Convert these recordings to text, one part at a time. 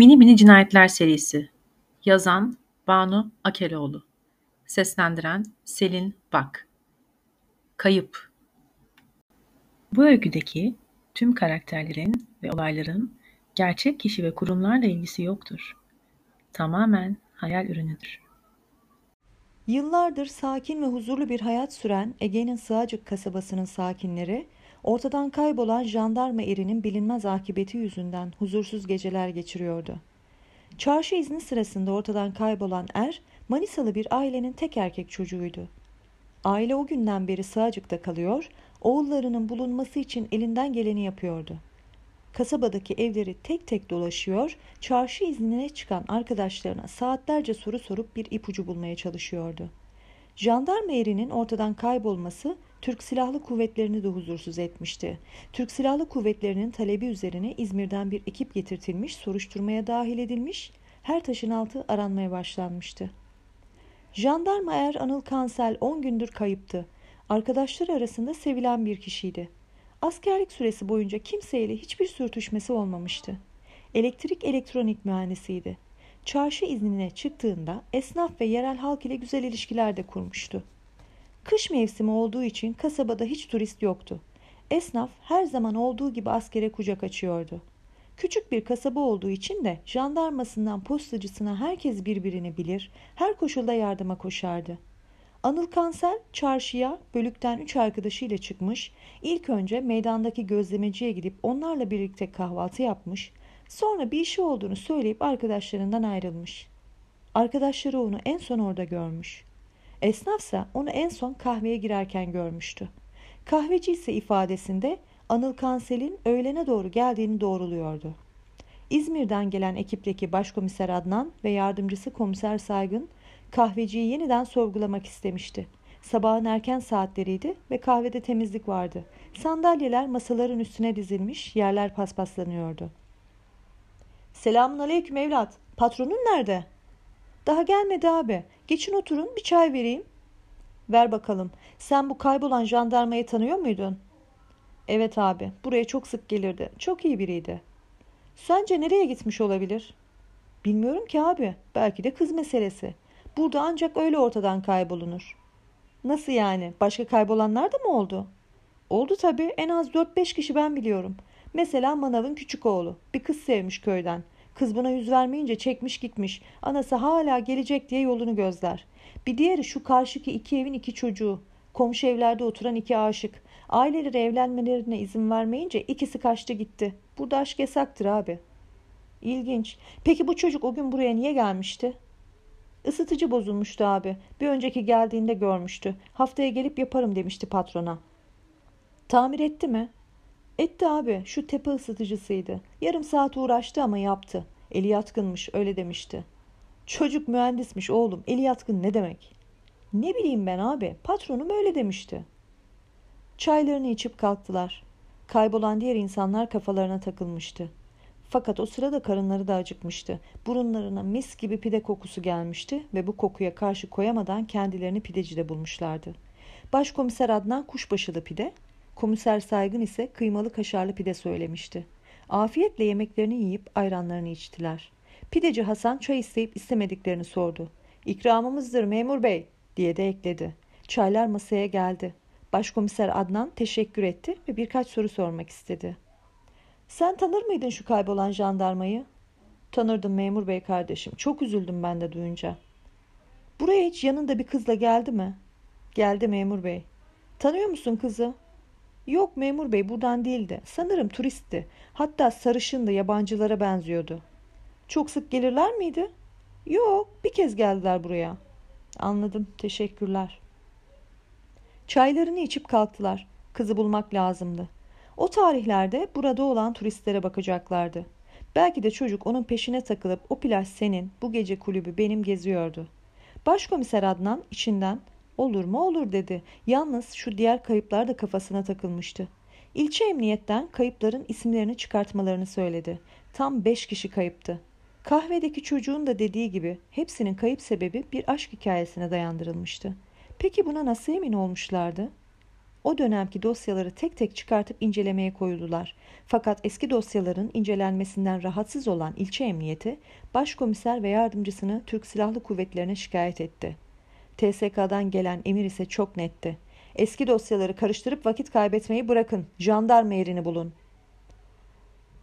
Mini Mini Cinayetler serisi Yazan Banu Akeloğlu Seslendiren Selin Bak Kayıp Bu öyküdeki tüm karakterlerin ve olayların gerçek kişi ve kurumlarla ilgisi yoktur. Tamamen hayal ürünüdür. Yıllardır sakin ve huzurlu bir hayat süren Ege'nin Sığacık kasabasının sakinleri ortadan kaybolan jandarma erinin bilinmez akıbeti yüzünden huzursuz geceler geçiriyordu. Çarşı izni sırasında ortadan kaybolan er Manisalı bir ailenin tek erkek çocuğuydu. Aile o günden beri Sığacık'ta kalıyor, oğullarının bulunması için elinden geleni yapıyordu. Kasabadaki evleri tek tek dolaşıyor, çarşı iznine çıkan arkadaşlarına saatlerce soru sorup bir ipucu bulmaya çalışıyordu. Jandarma erinin ortadan kaybolması Türk Silahlı Kuvvetleri'ni de huzursuz etmişti. Türk Silahlı Kuvvetleri'nin talebi üzerine İzmir'den bir ekip getirtilmiş, soruşturmaya dahil edilmiş, her taşın altı aranmaya başlanmıştı. Jandarma er Anıl Kansel 10 gündür kayıptı. Arkadaşları arasında sevilen bir kişiydi. Askerlik süresi boyunca kimseyle hiçbir sürtüşmesi olmamıştı. Elektrik elektronik mühendisiydi. Çarşı iznine çıktığında esnaf ve yerel halk ile güzel ilişkiler de kurmuştu. Kış mevsimi olduğu için kasabada hiç turist yoktu. Esnaf her zaman olduğu gibi askere kucak açıyordu. Küçük bir kasaba olduğu için de jandarmasından postacısına herkes birbirini bilir, her koşulda yardıma koşardı. Anıl Kansel çarşıya bölükten üç arkadaşıyla çıkmış, ilk önce meydandaki gözlemeciye gidip onlarla birlikte kahvaltı yapmış, sonra bir işi olduğunu söyleyip arkadaşlarından ayrılmış. Arkadaşları onu en son orada görmüş. Esnafsa onu en son kahveye girerken görmüştü. Kahveci ise ifadesinde Anıl Kansel'in öğlene doğru geldiğini doğruluyordu. İzmir'den gelen ekipteki başkomiser Adnan ve yardımcısı komiser Saygın kahveciyi yeniden sorgulamak istemişti. Sabahın erken saatleriydi ve kahvede temizlik vardı. Sandalyeler masaların üstüne dizilmiş, yerler paspaslanıyordu. Selamun aleyküm evlat. Patronun nerede? Daha gelmedi abi. Geçin oturun bir çay vereyim. Ver bakalım. Sen bu kaybolan jandarmayı tanıyor muydun? Evet abi. Buraya çok sık gelirdi. Çok iyi biriydi. Sence nereye gitmiş olabilir? Bilmiyorum ki abi. Belki de kız meselesi. Burada ancak öyle ortadan kaybolunur. Nasıl yani? Başka kaybolanlar da mı oldu? Oldu tabii. En az 4-5 kişi ben biliyorum. Mesela Manav'ın küçük oğlu. Bir kız sevmiş köyden. Kız buna yüz vermeyince çekmiş gitmiş. Anası hala gelecek diye yolunu gözler. Bir diğeri şu karşıki iki evin iki çocuğu. Komşu evlerde oturan iki aşık. Aileleri evlenmelerine izin vermeyince ikisi kaçtı gitti. Burada aşk yasaktır abi. İlginç. Peki bu çocuk o gün buraya niye gelmişti? Isıtıcı bozulmuştu abi. Bir önceki geldiğinde görmüştü. Haftaya gelip yaparım demişti patrona. Tamir etti mi? Etti abi. Şu tepe ısıtıcısıydı. Yarım saat uğraştı ama yaptı. Eli yatkınmış öyle demişti. Çocuk mühendismiş oğlum. Eli yatkın ne demek? Ne bileyim ben abi. Patronum öyle demişti. Çaylarını içip kalktılar. Kaybolan diğer insanlar kafalarına takılmıştı. Fakat o sırada karınları da acıkmıştı. Burunlarına mis gibi pide kokusu gelmişti ve bu kokuya karşı koyamadan kendilerini pidecide bulmuşlardı. Başkomiser Adnan kuşbaşılı pide, komiser Saygın ise kıymalı kaşarlı pide söylemişti. Afiyetle yemeklerini yiyip ayranlarını içtiler. Pideci Hasan çay isteyip istemediklerini sordu. İkramımızdır memur bey diye de ekledi. Çaylar masaya geldi. Başkomiser Adnan teşekkür etti ve birkaç soru sormak istedi. Sen tanır mıydın şu kaybolan jandarmayı? Tanırdım memur bey kardeşim. Çok üzüldüm ben de duyunca. Buraya hiç yanında bir kızla geldi mi? Geldi memur bey. Tanıyor musun kızı? Yok memur bey buradan değildi. Sanırım turistti. Hatta sarışındı yabancılara benziyordu. Çok sık gelirler miydi? Yok bir kez geldiler buraya. Anladım teşekkürler. Çaylarını içip kalktılar. Kızı bulmak lazımdı. O tarihlerde burada olan turistlere bakacaklardı. Belki de çocuk onun peşine takılıp o plaj senin, bu gece kulübü benim geziyordu. Başkomiser Adnan içinden olur mu olur dedi. Yalnız şu diğer kayıplar da kafasına takılmıştı. İlçe emniyetten kayıpların isimlerini çıkartmalarını söyledi. Tam beş kişi kayıptı. Kahvedeki çocuğun da dediği gibi hepsinin kayıp sebebi bir aşk hikayesine dayandırılmıştı. Peki buna nasıl emin olmuşlardı? o dönemki dosyaları tek tek çıkartıp incelemeye koyuldular. Fakat eski dosyaların incelenmesinden rahatsız olan ilçe emniyeti başkomiser ve yardımcısını Türk Silahlı Kuvvetleri'ne şikayet etti. TSK'dan gelen emir ise çok netti. Eski dosyaları karıştırıp vakit kaybetmeyi bırakın, jandarma yerini bulun.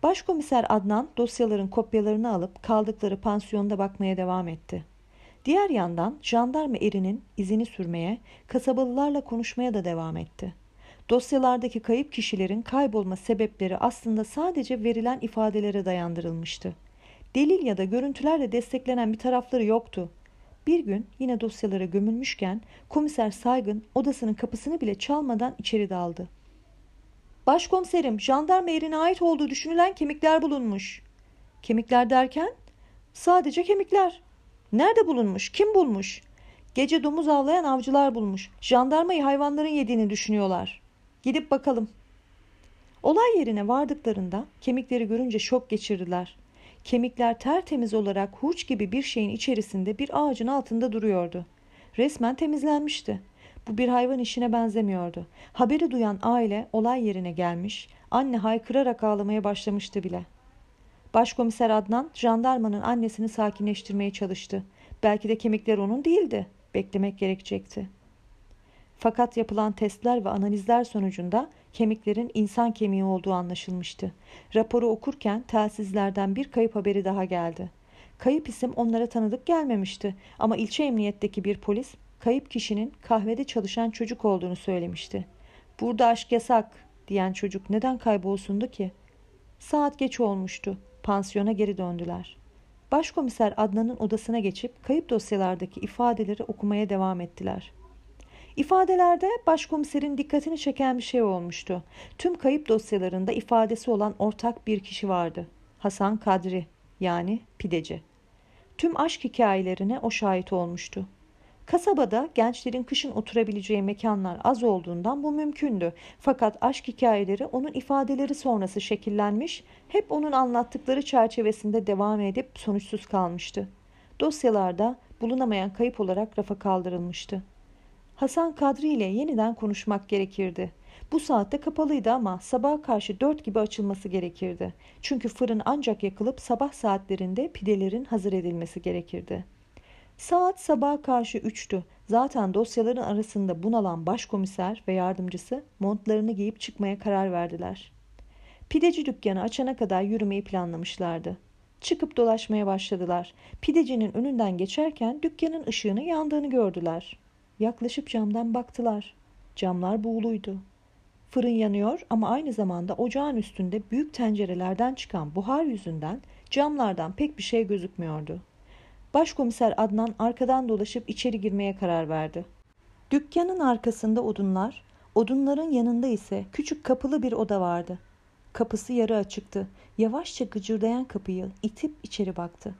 Başkomiser Adnan dosyaların kopyalarını alıp kaldıkları pansiyonda bakmaya devam etti. Diğer yandan jandarma erinin izini sürmeye, kasabalılarla konuşmaya da devam etti. Dosyalardaki kayıp kişilerin kaybolma sebepleri aslında sadece verilen ifadelere dayandırılmıştı. Delil ya da görüntülerle desteklenen bir tarafları yoktu. Bir gün yine dosyalara gömülmüşken komiser Saygın odasının kapısını bile çalmadan içeri daldı. Başkomiserim, jandarma yerine ait olduğu düşünülen kemikler bulunmuş. Kemikler derken? Sadece kemikler. Nerede bulunmuş? Kim bulmuş? Gece domuz avlayan avcılar bulmuş. Jandarmayı hayvanların yediğini düşünüyorlar. Gidip bakalım. Olay yerine vardıklarında kemikleri görünce şok geçirdiler. Kemikler tertemiz olarak hurç gibi bir şeyin içerisinde bir ağacın altında duruyordu. Resmen temizlenmişti. Bu bir hayvan işine benzemiyordu. Haberi duyan aile olay yerine gelmiş, anne haykırarak ağlamaya başlamıştı bile. Başkomiser Adnan jandarmanın annesini sakinleştirmeye çalıştı. Belki de kemikler onun değildi. Beklemek gerekecekti. Fakat yapılan testler ve analizler sonucunda kemiklerin insan kemiği olduğu anlaşılmıştı. Raporu okurken telsizlerden bir kayıp haberi daha geldi. Kayıp isim onlara tanıdık gelmemişti ama ilçe emniyetteki bir polis kayıp kişinin kahvede çalışan çocuk olduğunu söylemişti. Burada aşk yasak diyen çocuk neden kaybolsundu ki? Saat geç olmuştu. Pansiyona geri döndüler. Başkomiser Adnan'ın odasına geçip kayıp dosyalardaki ifadeleri okumaya devam ettiler. İfadelerde başkomiserin dikkatini çeken bir şey olmuştu. Tüm kayıp dosyalarında ifadesi olan ortak bir kişi vardı. Hasan Kadri yani pideci. Tüm aşk hikayelerine o şahit olmuştu. Kasabada gençlerin kışın oturabileceği mekanlar az olduğundan bu mümkündü. Fakat aşk hikayeleri onun ifadeleri sonrası şekillenmiş, hep onun anlattıkları çerçevesinde devam edip sonuçsuz kalmıştı. Dosyalarda bulunamayan kayıp olarak rafa kaldırılmıştı. Hasan Kadri ile yeniden konuşmak gerekirdi. Bu saatte kapalıydı ama sabaha karşı dört gibi açılması gerekirdi. Çünkü fırın ancak yakılıp sabah saatlerinde pidelerin hazır edilmesi gerekirdi.'' Saat sabaha karşı üçtü. Zaten dosyaların arasında bunalan başkomiser ve yardımcısı montlarını giyip çıkmaya karar verdiler. Pideci dükkanı açana kadar yürümeyi planlamışlardı. Çıkıp dolaşmaya başladılar. Pidecinin önünden geçerken dükkanın ışığını yandığını gördüler. Yaklaşıp camdan baktılar. Camlar buğuluydu. Fırın yanıyor ama aynı zamanda ocağın üstünde büyük tencerelerden çıkan buhar yüzünden camlardan pek bir şey gözükmüyordu. Başkomiser Adnan arkadan dolaşıp içeri girmeye karar verdi. Dükkanın arkasında odunlar, odunların yanında ise küçük kapılı bir oda vardı. Kapısı yarı açıktı. Yavaşça gıcırdayan kapıyı itip içeri baktı.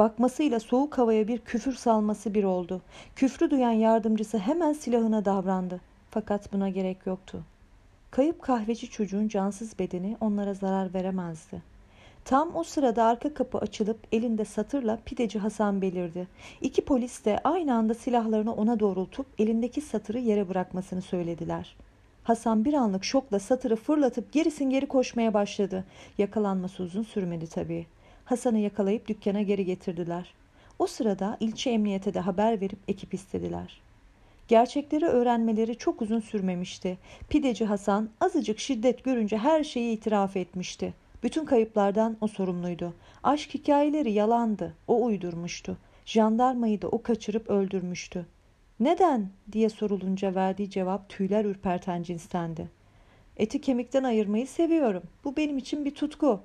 Bakmasıyla soğuk havaya bir küfür salması bir oldu. Küfrü duyan yardımcısı hemen silahına davrandı. Fakat buna gerek yoktu. Kayıp kahveci çocuğun cansız bedeni onlara zarar veremezdi. Tam o sırada arka kapı açılıp elinde satırla pideci Hasan belirdi. İki polis de aynı anda silahlarını ona doğrultup elindeki satırı yere bırakmasını söylediler. Hasan bir anlık şokla satırı fırlatıp gerisin geri koşmaya başladı. Yakalanması uzun sürmedi tabii. Hasan'ı yakalayıp dükkana geri getirdiler. O sırada ilçe emniyete de haber verip ekip istediler. Gerçekleri öğrenmeleri çok uzun sürmemişti. Pideci Hasan azıcık şiddet görünce her şeyi itiraf etmişti. Bütün kayıplardan o sorumluydu. Aşk hikayeleri yalandı. O uydurmuştu. Jandarmayı da o kaçırıp öldürmüştü. Neden diye sorulunca verdiği cevap tüyler ürperten cinstendi. Eti kemikten ayırmayı seviyorum. Bu benim için bir tutku.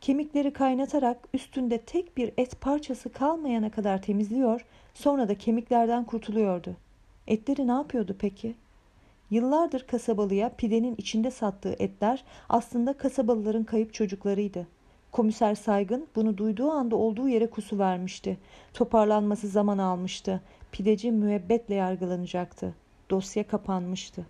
Kemikleri kaynatarak üstünde tek bir et parçası kalmayana kadar temizliyor, sonra da kemiklerden kurtuluyordu. Etleri ne yapıyordu peki?'' Yıllardır kasabalıya pidenin içinde sattığı etler aslında kasabalıların kayıp çocuklarıydı. Komiser Saygın bunu duyduğu anda olduğu yere kusu vermişti. Toparlanması zaman almıştı. Pideci müebbetle yargılanacaktı. Dosya kapanmıştı.